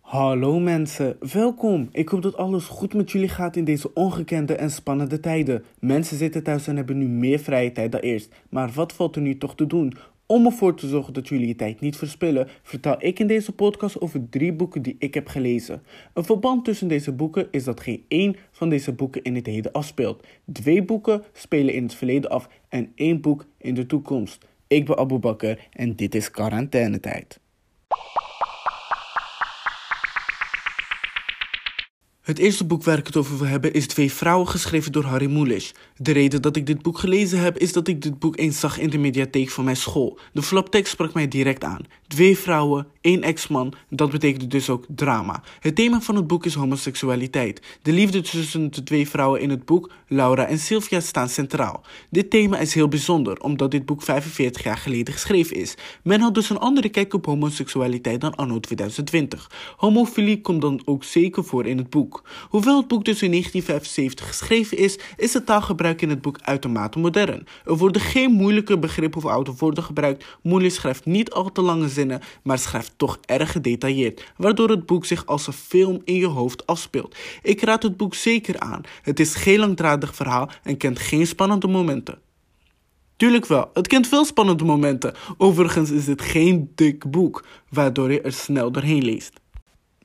Hallo mensen, welkom. Ik hoop dat alles goed met jullie gaat in deze ongekende en spannende tijden. Mensen zitten thuis en hebben nu meer vrije tijd dan eerst. Maar wat valt er nu toch te doen? Om ervoor te zorgen dat jullie je tijd niet verspillen, vertel ik in deze podcast over drie boeken die ik heb gelezen. Een verband tussen deze boeken is dat geen één van deze boeken in het heden afspeelt. Twee boeken spelen in het verleden af en één boek in de toekomst. Ik ben Abu Bakr en dit is quarantainetijd. Het eerste boek waar ik het over wil hebben is Twee Vrouwen, geschreven door Harry Mulisch. De reden dat ik dit boek gelezen heb, is dat ik dit boek eens zag in de mediatheek van mijn school. De flaptekst sprak mij direct aan. Twee vrouwen, één ex-man, dat betekent dus ook drama. Het thema van het boek is homoseksualiteit. De liefde tussen de twee vrouwen in het boek, Laura en Sylvia, staan centraal. Dit thema is heel bijzonder, omdat dit boek 45 jaar geleden geschreven is. Men had dus een andere kijk op homoseksualiteit dan anno 2020. Homofilie komt dan ook zeker voor in het boek. Hoewel het boek dus in 1975 geschreven is, is het taalgebruik in het boek uitermate modern. Er worden geen moeilijke begrippen of oude woorden gebruikt. Moeilijk schrijft niet al te lange zinnen, maar schrijft toch erg gedetailleerd, waardoor het boek zich als een film in je hoofd afspeelt. Ik raad het boek zeker aan. Het is geen langdradig verhaal en kent geen spannende momenten. Tuurlijk wel, het kent veel spannende momenten. Overigens is dit geen dik boek, waardoor je er snel doorheen leest.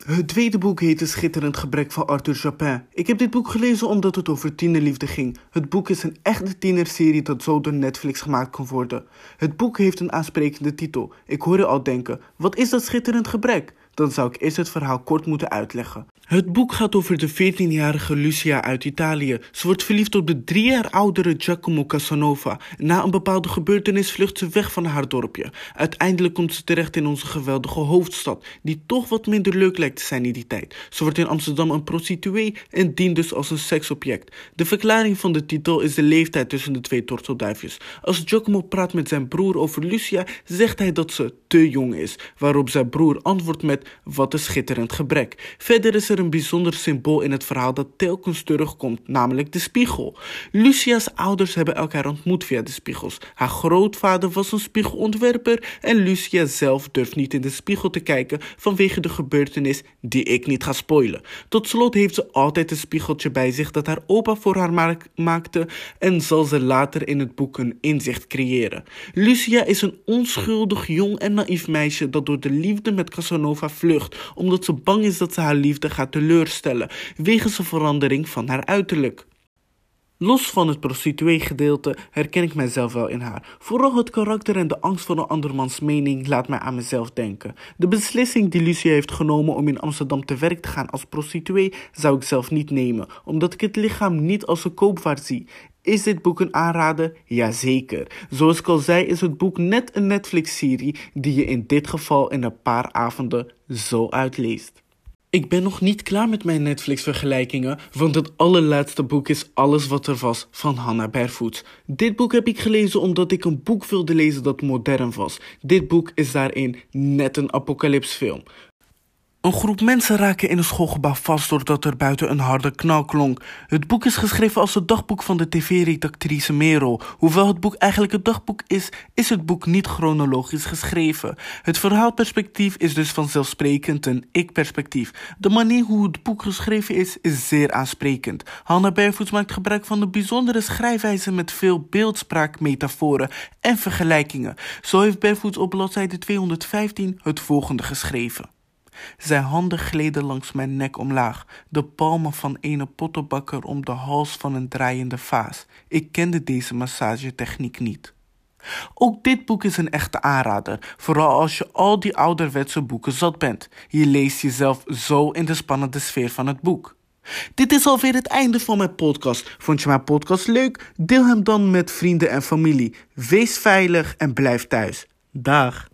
Het tweede boek heet Een Schitterend Gebrek van Arthur Japin. Ik heb dit boek gelezen omdat het over tienerliefde ging. Het boek is een echte tienerserie dat zo door Netflix gemaakt kan worden. Het boek heeft een aansprekende titel. Ik hoor je al denken, wat is dat schitterend gebrek? Dan zou ik eerst het verhaal kort moeten uitleggen. Het boek gaat over de 14-jarige Lucia uit Italië. Ze wordt verliefd op de drie jaar oudere Giacomo Casanova. Na een bepaalde gebeurtenis vlucht ze weg van haar dorpje. Uiteindelijk komt ze terecht in onze geweldige hoofdstad, die toch wat minder leuk lijkt te zijn in die tijd. Ze wordt in Amsterdam een prostituee en dient dus als een seksobject. De verklaring van de titel is de leeftijd tussen de twee tortelduifjes. Als Giacomo praat met zijn broer over Lucia, zegt hij dat ze te jong is, waarop zijn broer antwoordt met wat een schitterend gebrek. Verder is er een bijzonder symbool in het verhaal dat telkens terugkomt, namelijk de spiegel. Lucia's ouders hebben elkaar ontmoet via de spiegels. Haar grootvader was een spiegelontwerper en Lucia zelf durft niet in de spiegel te kijken vanwege de gebeurtenis die ik niet ga spoilen. Tot slot heeft ze altijd een spiegeltje bij zich dat haar opa voor haar maakte en zal ze later in het boek een inzicht creëren. Lucia is een onschuldig, jong en naïef meisje dat door de liefde met Casanova vlucht, omdat ze bang is dat ze haar liefde gaat teleurstellen wegens een verandering van haar uiterlijk. Los van het prostituee-gedeelte herken ik mijzelf wel in haar. Vooral het karakter en de angst voor een andermans mening laat mij aan mezelf denken. De beslissing die Lucia heeft genomen om in Amsterdam te werk te gaan als prostituee zou ik zelf niet nemen, omdat ik het lichaam niet als een koopwaar zie. Is dit boek een aanrader? Jazeker. Zoals ik al zei is het boek net een Netflix-serie die je in dit geval in een paar avonden zo uitleest. Ik ben nog niet klaar met mijn Netflix-vergelijkingen, want het allerlaatste boek is Alles wat er was van Hannah Barefoot. Dit boek heb ik gelezen omdat ik een boek wilde lezen dat modern was. Dit boek is daarin net een apocalypsfilm. Een groep mensen raken in een schoolgebouw vast doordat er buiten een harde knal klonk. Het boek is geschreven als het dagboek van de tv-redactrice Merel. Hoewel het boek eigenlijk het dagboek is, is het boek niet chronologisch geschreven. Het verhaalperspectief is dus vanzelfsprekend een ik-perspectief. De manier hoe het boek geschreven is, is zeer aansprekend. Hannah Barefoot maakt gebruik van een bijzondere schrijfwijze met veel beeldspraak, metaforen en vergelijkingen. Zo heeft Barefoot op bladzijde 215 het volgende geschreven. Zijn handen gleden langs mijn nek omlaag, de palmen van een pottenbakker om de hals van een draaiende vaas. Ik kende deze massagetechniek niet. Ook dit boek is een echte aanrader, vooral als je al die ouderwetse boeken zat bent. Je leest jezelf zo in de spannende sfeer van het boek. Dit is alweer het einde van mijn podcast. Vond je mijn podcast leuk? Deel hem dan met vrienden en familie. Wees veilig en blijf thuis. Dag.